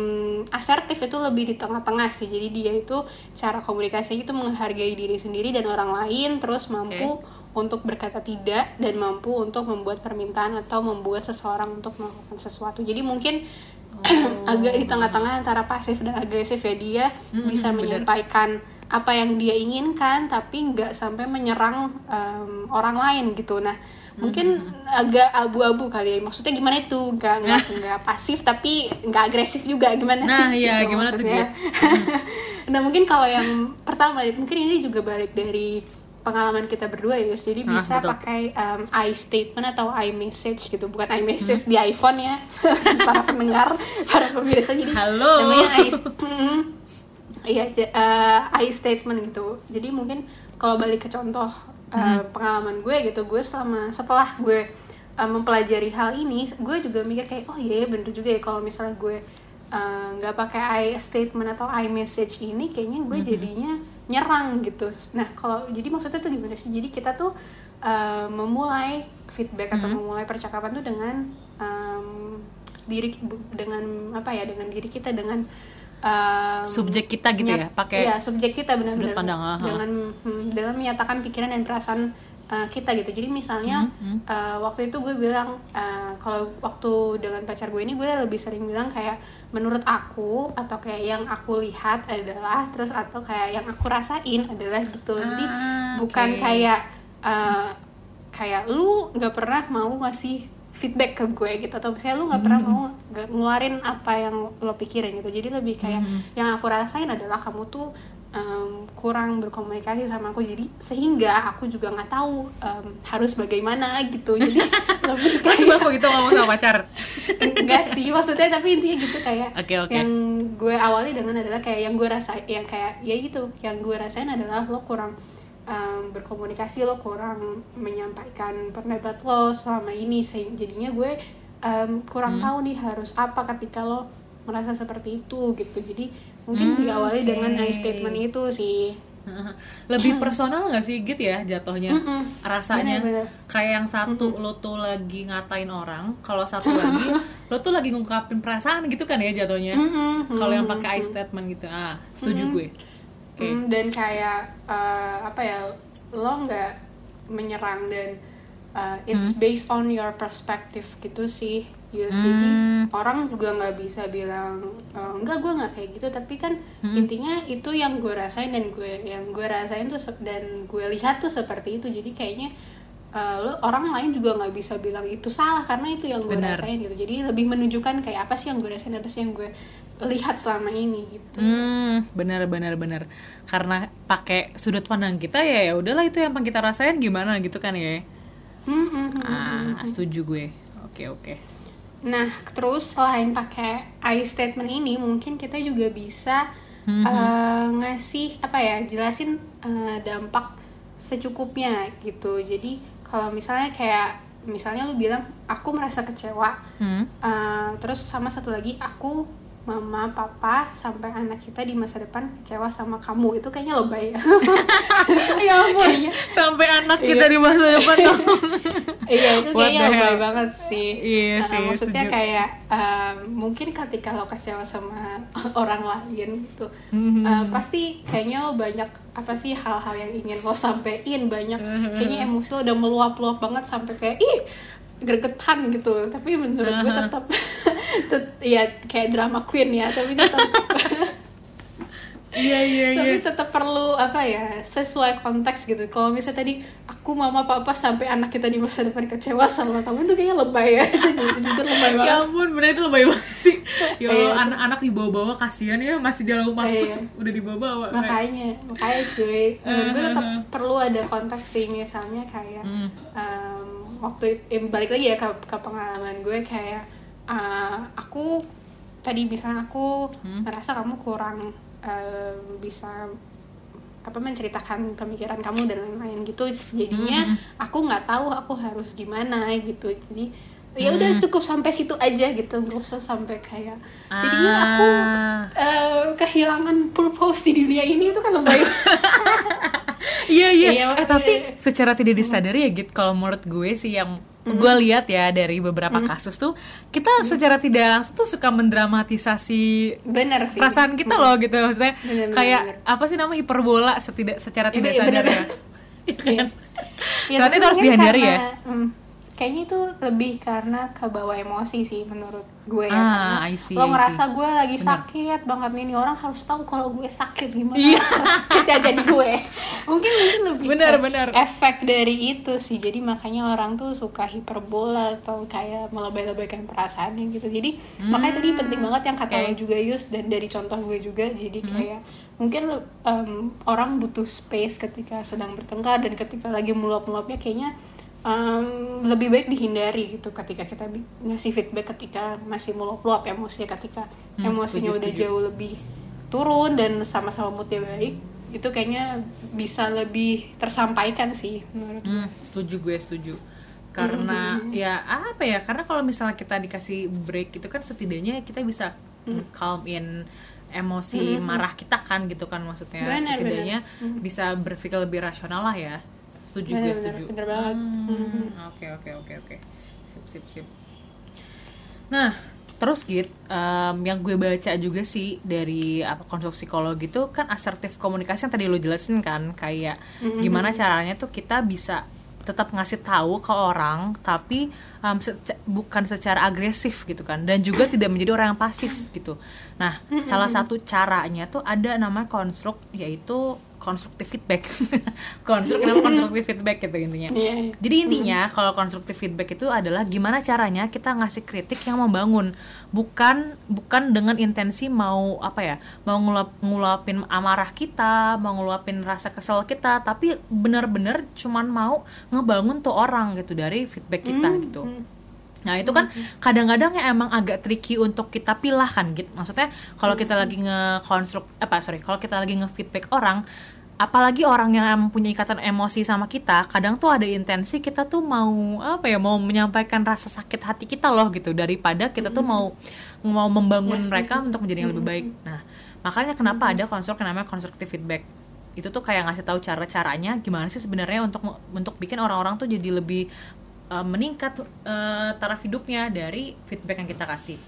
asertif itu lebih di tengah-tengah sih jadi dia itu cara komunikasinya itu menghargai diri sendiri dan orang lain terus mampu untuk berkata tidak dan mampu untuk membuat permintaan atau membuat seseorang untuk melakukan sesuatu jadi mungkin *clears throat* agak di tengah-tengah antara pasif dan agresif ya dia Mm-mm, bisa bener. Apa yang dia inginkan tapi nggak sampai menyerang em, orang lain gitu. Nah mungkin agak abu-abu kali ya. Maksudnya gimana itu? Nggak nggak *laughs* nggak pasif tapi nggak agresif juga. Gimana Nah, sih? iya, gitu gimana tuh, maksudnya. *laughs* nah mungkin kalau yang pertama mungkin ini juga balik dari pengalaman kita berdua ya jadi Ah, bisa betul. pakai um, i statement atau i message gitu. Bukan i message di iPhone ya. *laughs* Para pendengar para pemirsa. Jadi Halo. namanya i Mm, iya uh, i statement gitu. Jadi mungkin kalau balik ke contoh uh, pengalaman gue gitu gue selama setelah gue uh, mempelajari hal ini gue juga mikir kayak oh iya bener juga ya kalau misalnya gue uh, nggak pakai i statement atau i message ini kayaknya gue jadinya nyerang gitu. Nah kalau jadi maksudnya tuh gimana sih? Jadi kita tuh uh, memulai feedback atau memulai percakapan tuh dengan um, diri dengan apa ya dengan diri kita dengan um, Subjek kita gitu ya, pakai iya, subjek kita benar-benar sudut pandang, aha. dengan hmm, dengan menyatakan pikiran dan perasaan uh, kita gitu jadi misalnya Hmm, uh, waktu itu gue bilang uh, kalau waktu dengan pacar gue ini gue lebih sering bilang kayak menurut aku atau kayak yang aku lihat adalah terus atau kayak yang aku rasain adalah gitu jadi Ah, bukan oke. kayak uh, kayak lu nggak pernah mau ngasih feedback ke gue gitu. Atau misalnya lu nggak pernah mau nge- ngeluarin apa yang lo pikirin gitu. Jadi lebih kayak yang aku rasain adalah kamu tuh em, kurang berkomunikasi sama aku. Jadi sehingga aku juga nggak tahu em, harus bagaimana gitu. Jadi *laughs* lebih kayak gue gitu ngomong sama pacar? Enggak sih maksudnya tapi intinya gitu kayak Oke, oke. yang gue awali dengan adalah kayak yang gue rasain yang kayak ya gitu yang gue rasain adalah lo kurang um, berkomunikasi lo kurang menyampaikan pendapat lo selama ini sehingga jadinya gue um, kurang Hmm. tahu nih harus apa ketika lo merasa seperti itu gitu. Jadi mungkin Hmm, diawali oke. dengan I statement itu sih. Lebih personal gak sih gitu ya jatuhnya? Mm-mm. rasanya. Bener-bener. kayak yang satu lo tuh lagi ngatain orang kalau satu lagi *laughs* lo tuh lagi ngungkapin perasaan gitu kan ya jatuhnya? Mm-mm. kalau yang pakai I statement gitu. Ah setuju gue oke. Hmm, dan kayak uh, apa ya lo nggak menyerang dan uh, it's based on your perspective gitu sih Yus. jadi Hmm. orang juga nggak bisa bilang "Eh, enggak gue nggak kayak gitu. Tapi kan intinya itu yang gue rasain dan gue yang gue rasain tuh dan gue lihat tuh seperti itu. Jadi kayaknya uh, lo orang lain juga nggak bisa bilang itu salah karena itu yang gue rasain gitu. Jadi lebih menunjukkan kayak apa sih yang gue rasain apa sih yang gue lihat selama ini gitu Hmm, benar benar benar. Karena pakai sudut pandang kita ya ya udahlah itu yang kita rasain gimana gitu kan ya. Hmm, hmm, hmm. Ah, setuju gue. Oke, oke. Nah, terus selain pakai I statement ini, mungkin kita juga bisa Mhm. eh, ngasih apa ya, jelasin eh, dampak secukupnya gitu. Jadi kalau misalnya kayak misalnya lu bilang aku merasa kecewa, Hmm. eh, terus sama satu lagi aku mama papa sampai anak kita di masa depan kecewa sama kamu itu kayaknya lebay ya *laughs* ya ampun. Kayaknya- Sampai anak kita Iya. di masa depan ngomong. *laughs* iya itu What kayaknya the lebay banget sih Iya sih, maksudnya setuju. kayak um, mungkin ketika lo kecewa sama *laughs* orang lain gitu Mhm. uh, pasti kayaknya lo banyak apa sih hal-hal yang ingin lo sampein banyak kayaknya emosi lo udah meluap-luap banget sampai kayak ih gregetan gitu tapi menurut gue Aha. tetap *laughs* tet- ya kayak drama queen ya tapi tetap Iya iya *laughs* iya. tapi tetap perlu apa ya sesuai konteks gitu kalau misalnya tadi aku mama papa sampai anak kita di masa depan kecewa sama kamu itu kayaknya lebay ya *laughs* jujur lebay Ya banget ampun, bener itu lebay banget sih. Ya Allah, Iya. anak-anak dibawa-bawa kasihan ya masih di dalam mampus Iya. udah dibawa-bawa. makanya makanya cuy menurut gue tetap perlu ada konteks sih misalnya kayak Hmm. Waktu eh, balik lagi ya ke, ke pengalaman gue kayak eh, aku tadi misalnya aku Hmm. ngerasa kamu kurang em, bisa apa menceritakan pemikiran kamu dan lain-lain gitu jadinya Hmm. aku nggak tahu aku harus gimana gitu jadi ya udah Hmm. cukup sampai situ aja gitu nggak usah sampai kayak jadinya aku Ah. eh, kehilangan purpose di dunia ini itu kan lebay *laughs* Iya iya. Iya, eh tapi secara tidak disadari ya Git, kalau menurut gue sih yang gue lihat ya dari beberapa kasus tuh kita secara tidak langsung tuh suka mendramatisasi bener sih perasaan kita loh gitu maksudnya Bener, bener, kayak bener. apa sih nama hiperbola setidak secara tidak Iya, sadar ya. *laughs* Iya kan? Iya. Ya, tapi itu harus dihindari ya. hmm, kayaknya itu lebih karena kebawa emosi sih menurut gue ya Ah, I see, lo I ngerasa see. gue lagi Benar. sakit banget nih, nih orang harus tahu kalau gue sakit gimana Iya. sakitnya jadi gue *laughs* mungkin mungkin lebih Benar, ke benar. efek dari itu sih jadi makanya orang tuh suka hiperbola atau kayak melebay-lebaykan perasaannya gitu jadi makanya tadi penting banget yang kata Hmm. Hmm. lo juga Yus dan dari contoh gue juga jadi kayak mungkin em, orang butuh space ketika sedang bertengkar dan ketika lagi meluap-meluapnya kayaknya em, lebih baik dihindari gitu ketika kita ngasih feedback ketika masih meluap-meluap emosinya ketika Hmm, emosinya setuju, udah setuju. jauh lebih turun dan sama-sama moodnya baik itu kayaknya bisa lebih tersampaikan sih menurut gue. Hmm, setuju gue setuju. Karena ya apa ya karena kalau misalnya kita dikasih break itu kan setidaknya kita bisa calm in emosi marah kita kan gitu kan maksudnya. Benar, setidaknya bisa berpikir lebih rasional lah ya setuju gue setuju. Benar banget. Hmm, oke oke oke oke. Sip sip sip. Nah terus git em, yang gue baca juga sih dari apa konstruksi psikologi itu kan asertif komunikasi yang tadi lo jelasin kan kayak gimana caranya tuh kita bisa tetap ngasih tahu ke orang tapi em, sece- bukan secara agresif gitu kan dan juga tidak menjadi orang yang pasif gitu. Nah salah satu caranya tuh ada nama konstruk yaitu konstruktif feedback. *laughs* Konstruk kenapa konstruktif feedback gitu intinya. Iya, iya. jadi intinya kalau konstruktif feedback itu adalah gimana caranya kita ngasih kritik yang membangun, bukan bukan dengan intensi mau apa ya, mau ngulap ngulapin amarah kita, mau ngulapin rasa kesel kita, tapi benar-benar cuman mau ngebangun tuh orang gitu dari feedback kita gitu. Nah itu kan kadang-kadang ya emang agak tricky untuk kita pilah kan gitu. Maksudnya kalau kita lagi nge-konstruk apa sorry kalau kita lagi nge-feedback orang apalagi orang yang punya ikatan emosi sama kita kadang tuh ada intensi kita tuh mau apa ya mau menyampaikan rasa sakit hati kita loh gitu. Daripada kita tuh mau mau membangun mereka untuk menjadi yang lebih baik. Nah makanya kenapa ada konstruk yang namanya constructive feedback. Itu tuh kayak ngasih tahu cara caranya gimana sih sebenarnya untuk untuk bikin orang-orang tuh jadi lebih uh, meningkat uh, taraf hidupnya dari feedback yang kita kasih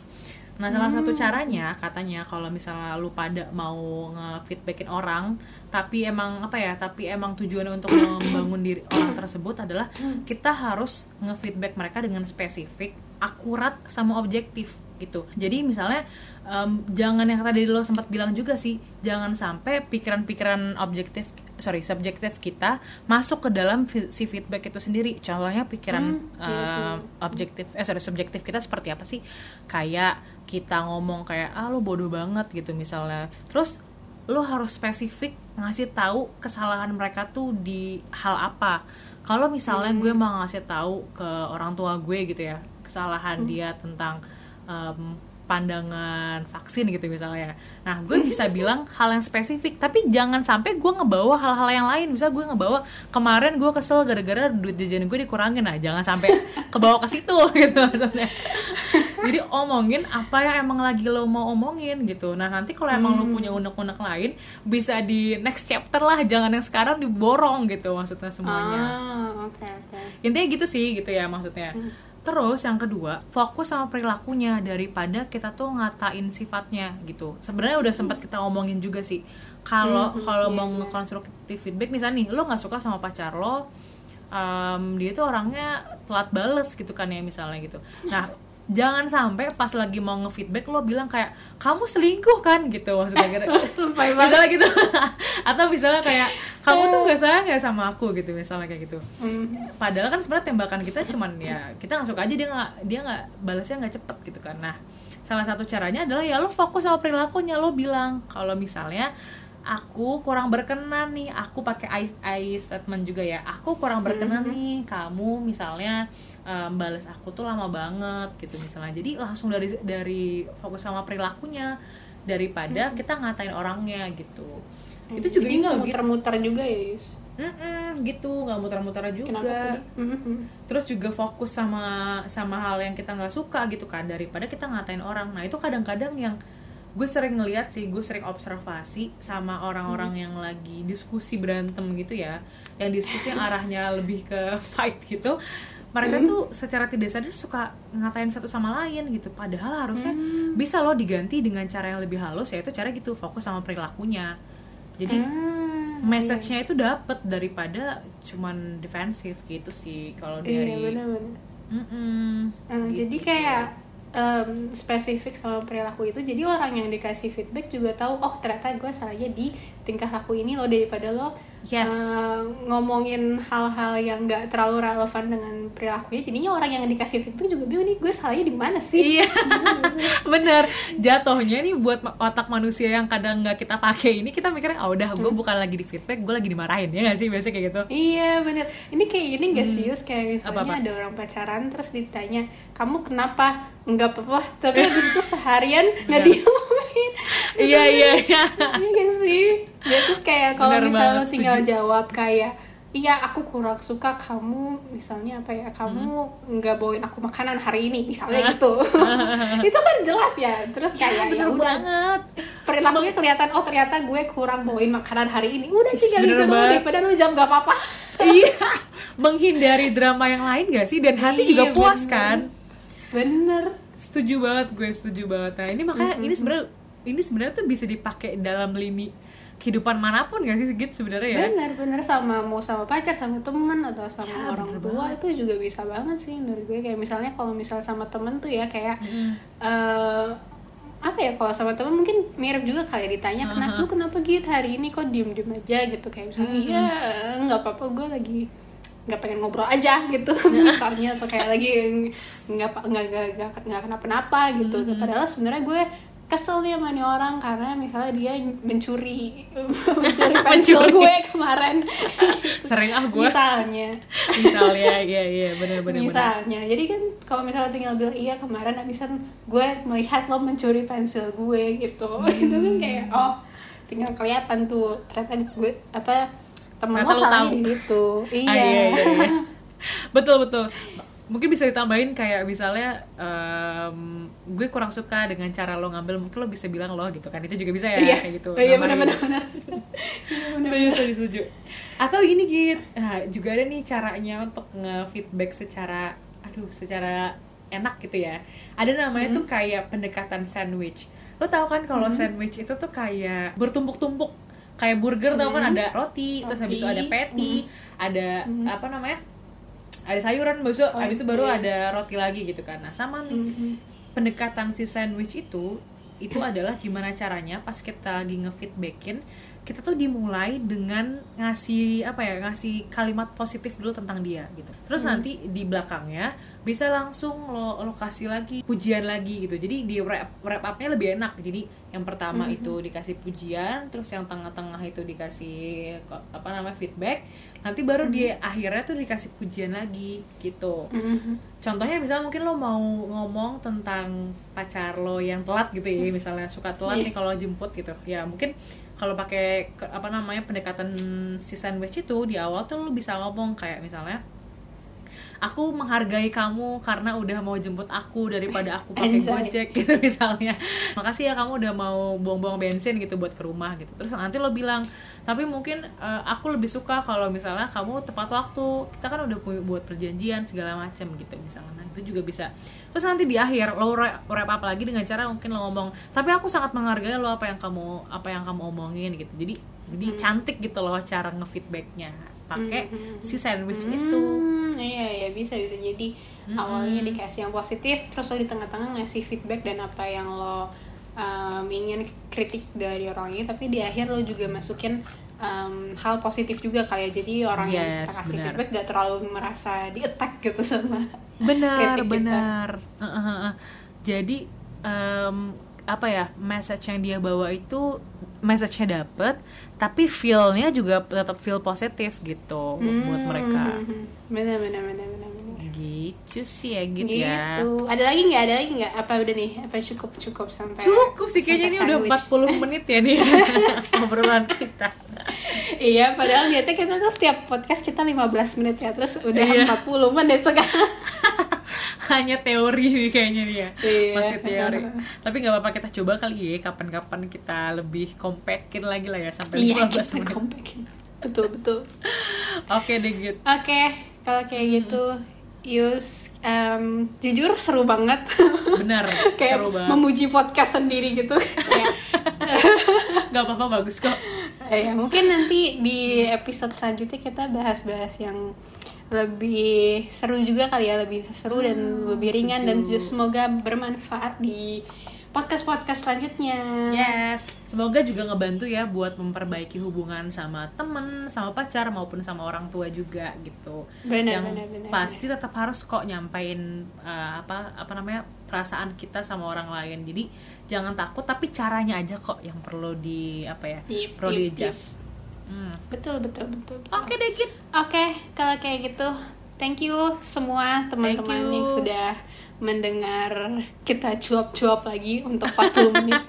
Nah, salah satu caranya katanya kalau misalnya lu pada mau nge-feedbackin orang, tapi emang apa ya, tapi emang tujuannya untuk membangun diri orang tersebut adalah kita harus nge-feedback mereka dengan spesifik, akurat sama objektif gitu. Jadi misalnya em, jangan yang tadi lo sempat bilang juga sih, jangan sampai pikiran-pikiran objektif sorry subjektif kita masuk ke dalam si feedback itu sendiri. Contohnya pikiran Hmm, iya em, objektif eh sorry subjektif kita seperti apa sih? Kayak kita ngomong kayak ah lo bodoh banget gitu misalnya. Terus lo harus spesifik ngasih tahu kesalahan mereka tuh di hal apa. Kalau misalnya gue mau ngasih tahu ke orang tua gue gitu ya kesalahan dia tentang em, pandangan vaksin gitu misalnya. Nah, gue bisa bilang hal yang spesifik, tapi jangan sampai gue ngebawa hal-hal yang lain. Bisa gue ngebawa kemarin gue kesel gara-gara duit jajan gue dikurangin. Nah, jangan sampai kebawa ke situ *laughs* gitu maksudnya. Jadi omongin apa yang emang lagi lo mau omongin gitu. Nah, nanti kalau emang lo punya unek-unek lain bisa di next chapter lah, jangan yang sekarang diborong gitu maksudnya semuanya Ah, oke oke. intinya gitu sih gitu ya maksudnya terus yang kedua fokus sama perilakunya daripada kita tuh ngatain sifatnya gitu. Sebenarnya udah sempat kita ngomongin juga sih. Kalau kalau mau ngekonstruktif feedback misalnya nih lo nggak suka sama pacar lo em, dia tuh orangnya telat bales gitu kan ya misalnya gitu. Nah jangan sampai pas lagi mau nge-feedback lo bilang kayak kamu selingkuh kan? Gitu maksudnya kira *laughs* misalnya gitu. *laughs* Atau misalnya kayak kamu tuh gak sayang ya sama aku? Gitu misalnya kayak gitu. Hmm. padahal kan sebenarnya tembakan kita cuman ya kita nggak suka aja dia nggak dia nggak balasnya nggak cepet gitu kan. Nah salah satu caranya adalah ya lo fokus sama perilakunya. Lo bilang kalau misalnya aku kurang berkenan nih. Aku pakai I, I statement juga ya. Aku kurang berkenan nih. Kamu misalnya em, balas aku tuh lama banget gitu misalnya. Jadi langsung dari dari fokus sama perilakunya daripada kita ngatain orangnya gitu. Itu juga jadi gitu, nggak gitu. muter-muter juga ya Yus? Mm-mm, gitu. Nggak muter-muter juga. Kenapa Mhm. terus juga fokus sama sama hal yang kita nggak suka gitu kan. Daripada kita ngatain orang. Nah itu kadang-kadang yang gue sering ngeliat sih gue sering observasi sama orang-orang Hmm. yang lagi diskusi berantem gitu ya yang diskusi yang arahnya lebih ke fight gitu mereka Hmm. tuh secara tidak sadar suka ngatain satu sama lain gitu padahal harusnya Hmm. bisa loh diganti dengan cara yang lebih halus yaitu cara gitu fokus sama perilakunya jadi Hmm, message-nya itu dapet daripada cuman defensif gitu sih kalau iya dari benar-benar Mm-mm, Hmm, gitu. jadi kayak em, spesifik sama perilaku itu jadi orang yang dikasih feedback juga tahu oh ternyata gue salahnya di tingkah laku ini loh daripada lo Yes. eh, ngomongin hal-hal yang nggak terlalu relevan dengan perilakunya jadinya orang yang dikasih feedback juga bingung nih gue salahnya di mana sih Iya, *laughs* bener. Jatuhnya nih buat otak manusia yang kadang nggak kita pakai ini kita mikirnya, oh udah, Hmm. gue bukan lagi di feedback, gue lagi dimarahin ya nggak sih biasanya kayak gitu. Iya bener Ini kayak gini gak sih Yus Kayak misalnya Hmm. Apa-apa? ada orang pacaran Terus ditanya Kamu kenapa? Enggak apa-apa Tapi habis itu seharian Nggak diomongin Iya iya iya. Iya gak sih? Ya terus kayak Kalau misalnya lo tinggal jawab Kayak Iya aku kurang suka kamu Misalnya apa ya Kamu Hmm. nggak bawain aku makanan hari ini Misalnya gitu *laughs* *laughs* Itu kan jelas ya Terus kayak ya Bener udah banget. Perilakunya kelihatan Oh ternyata gue kurang bawain makanan hari ini Udah tinggal gitu banget. Daripada lo jawab gak apa-apa *laughs* iya, menghindari drama yang lain gak sih? Dan hati juga Iya, puas bener. kan? Bener Setuju banget gue, setuju banget. Nah ini makanya ini sebenarnya ini sebenarnya tuh bisa dipakai dalam lini kehidupan mana pun gak sih gitu sebenarnya ya? bener bener. Sama mau sama pacar sama temen atau sama Ya, orang tua itu juga bisa banget sih menurut gue. Kayak misalnya kalau misal sama temen tuh ya kayak eh apa ya kalau sama temen mungkin mirip juga kayak ditanya kenapa lu kenapa gitu hari ini kok diem diem aja? Gitu kayak misalnya iya nggak apa apa gue lagi nggak pengen ngobrol aja gitu *laughs* misalnya atau kayak lagi nggak nggak nggak nggak kenapa-napa gitu. Padahal sebenarnya gue kesel nih sama nih orang karena misalnya dia mencuri *laughs* mencuri *laughs* pensil Mencuri. gue kemarin. *laughs* Sering ah gue. Misalnya. Misalnya, iya iya bener-bener. misalnya. Jadi kan kalau misalnya tinggal bilang iya kemarin abisan gue melihat lo mencuri pensil gue gitu. Itu kan kayak oh tinggal kelihatan tuh. Ternyata gue apa temen Ternyata lo salahnya di situ. Iya, Ah, iya, iya, iya. betul betul mungkin bisa ditambahin kayak misalnya em, gue kurang suka dengan cara lo ngambil mungkin lo bisa bilang lo gitu kan itu juga bisa ya Iya. kayak gitu oh, iya Nambahin. benar. Benar benar setuju setuju setuju. Atau gini git nah, juga ada nih caranya untuk nge-feedback secara aduh secara enak gitu ya. Ada namanya tuh kayak pendekatan sandwich. Lo tau kan kalau sandwich itu tuh kayak bertumpuk-tumpuk kayak burger tau kan ada roti, terus habis itu Roti. ada patty ada apa namanya ada sayuran itu, Oh, habis itu baru iya. ada roti lagi gitu kan. Nah sama nih. Mhm. pendekatan si sandwich itu itu adalah gimana caranya pas kita lagi ngefeedbackin kita tuh dimulai dengan ngasih apa ya ngasih kalimat positif dulu tentang dia gitu. Terus nanti di belakangnya bisa langsung lo lo kasih lagi pujian lagi gitu. Jadi di wrap wrap upnya lebih enak. Jadi yang pertama itu dikasih pujian terus yang tengah-tengah itu dikasih apa namanya feedback nanti baru di akhirnya tuh dikasih pujian lagi gitu Mhm. contohnya misalnya mungkin lo mau ngomong tentang pacar lo yang telat gitu ya misalnya suka telat Iya. nih kalau jemput gitu ya mungkin kalau pakai apa namanya pendekatan si sandwich itu di awal tuh lo bisa ngomong kayak misalnya aku menghargai kamu karena udah mau jemput aku daripada aku pakai gojek *laughs* gitu misalnya. Makasih ya kamu udah mau buang-buang bensin gitu buat ke rumah gitu. Terus nanti lo bilang tapi mungkin eh, aku lebih suka kalau misalnya kamu tepat waktu. Kita kan udah pu- buat perjanjian segala macam gitu misalnya. Nah itu juga bisa. Terus nanti di akhir lo wrap up lagi dengan cara mungkin lo ngomong tapi aku sangat menghargai lo apa yang kamu apa yang kamu omongin gitu. Jadi jadi cantik gitu loh cara ngefeedbacknya pakai si sandwich itu. Hmm, iya iya bisa bisa. Jadi awalnya dikasih yang positif terus lo di tengah-tengah ngasih feedback dan apa yang lo um, ingin kritik dari orang ini. Tapi di akhir lo juga masukin um, hal positif juga kali ya. Jadi orang yang kita Yes, kasih benar. feedback gak terlalu merasa di attack gitu sama *laughs* benar kritik benar. Uh, uh, uh, uh. jadi em, apa ya message yang dia bawa itu message-nya dapet tapi feel-nya juga tetap feel positif gitu buat mereka. Hmm, benar benar benar benar benar lucu sih ya gitu, gitu. ya Ada lagi nggak? Ada lagi nggak? Apa udah nih? Apa cukup cukup sampai? cukup sih kayaknya ini sampai udah sandwich? 40 *laughs* menit ya nih *laughs* obrolan kita Iya, padahal niatnya kita tuh setiap podcast kita 15 menit ya, terus udah Iya. 40 menit sekarang. *laughs* hanya teori nih kayaknya nih ya Iya. masih teori tapi nggak apa-apa kita coba kali ya kapan-kapan kita lebih compactin lagi lah ya sampai Iya, 15 kita menit compact. Betul, betul. oke deh Git Oke, kalau kayak gitu, Yus, em, jujur seru banget. benar *laughs* kayak seru banget memuji podcast sendiri gitu. *laughs* *laughs* Nggak apa-apa bagus kok eh, ya, mungkin nanti di episode selanjutnya kita bahas-bahas yang lebih seru juga kali ya, lebih seru dan lebih ringan dan setuju. semoga bermanfaat di podcast-podcast selanjutnya. Yes, semoga juga ngebantu ya buat memperbaiki hubungan sama temen, sama pacar maupun sama orang tua juga gitu. Benar, Yang benar, benar, pasti tetap harus kok nyampein uh, apa apa namanya perasaan kita sama orang lain. Jadi jangan takut, tapi caranya aja kok yang perlu di apa ya, Yip, perlu yip, di adjust. Hmm. Betul, betul, betul. betul. Oke deh Git. Oke, kalau kayak gitu, thank you semua teman-teman yang sudah mendengar kita cuap-cuap lagi untuk 40 *laughs* menit.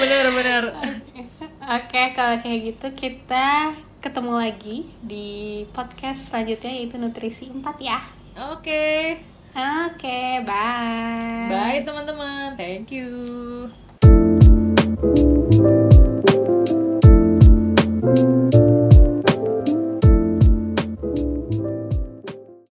Bener-bener. Oke, okay, kalau kayak gitu kita ketemu lagi di podcast selanjutnya yaitu Nutrisi 4 ya. Oke. Okay. Oke, okay, bye. Bye teman-teman. Thank you.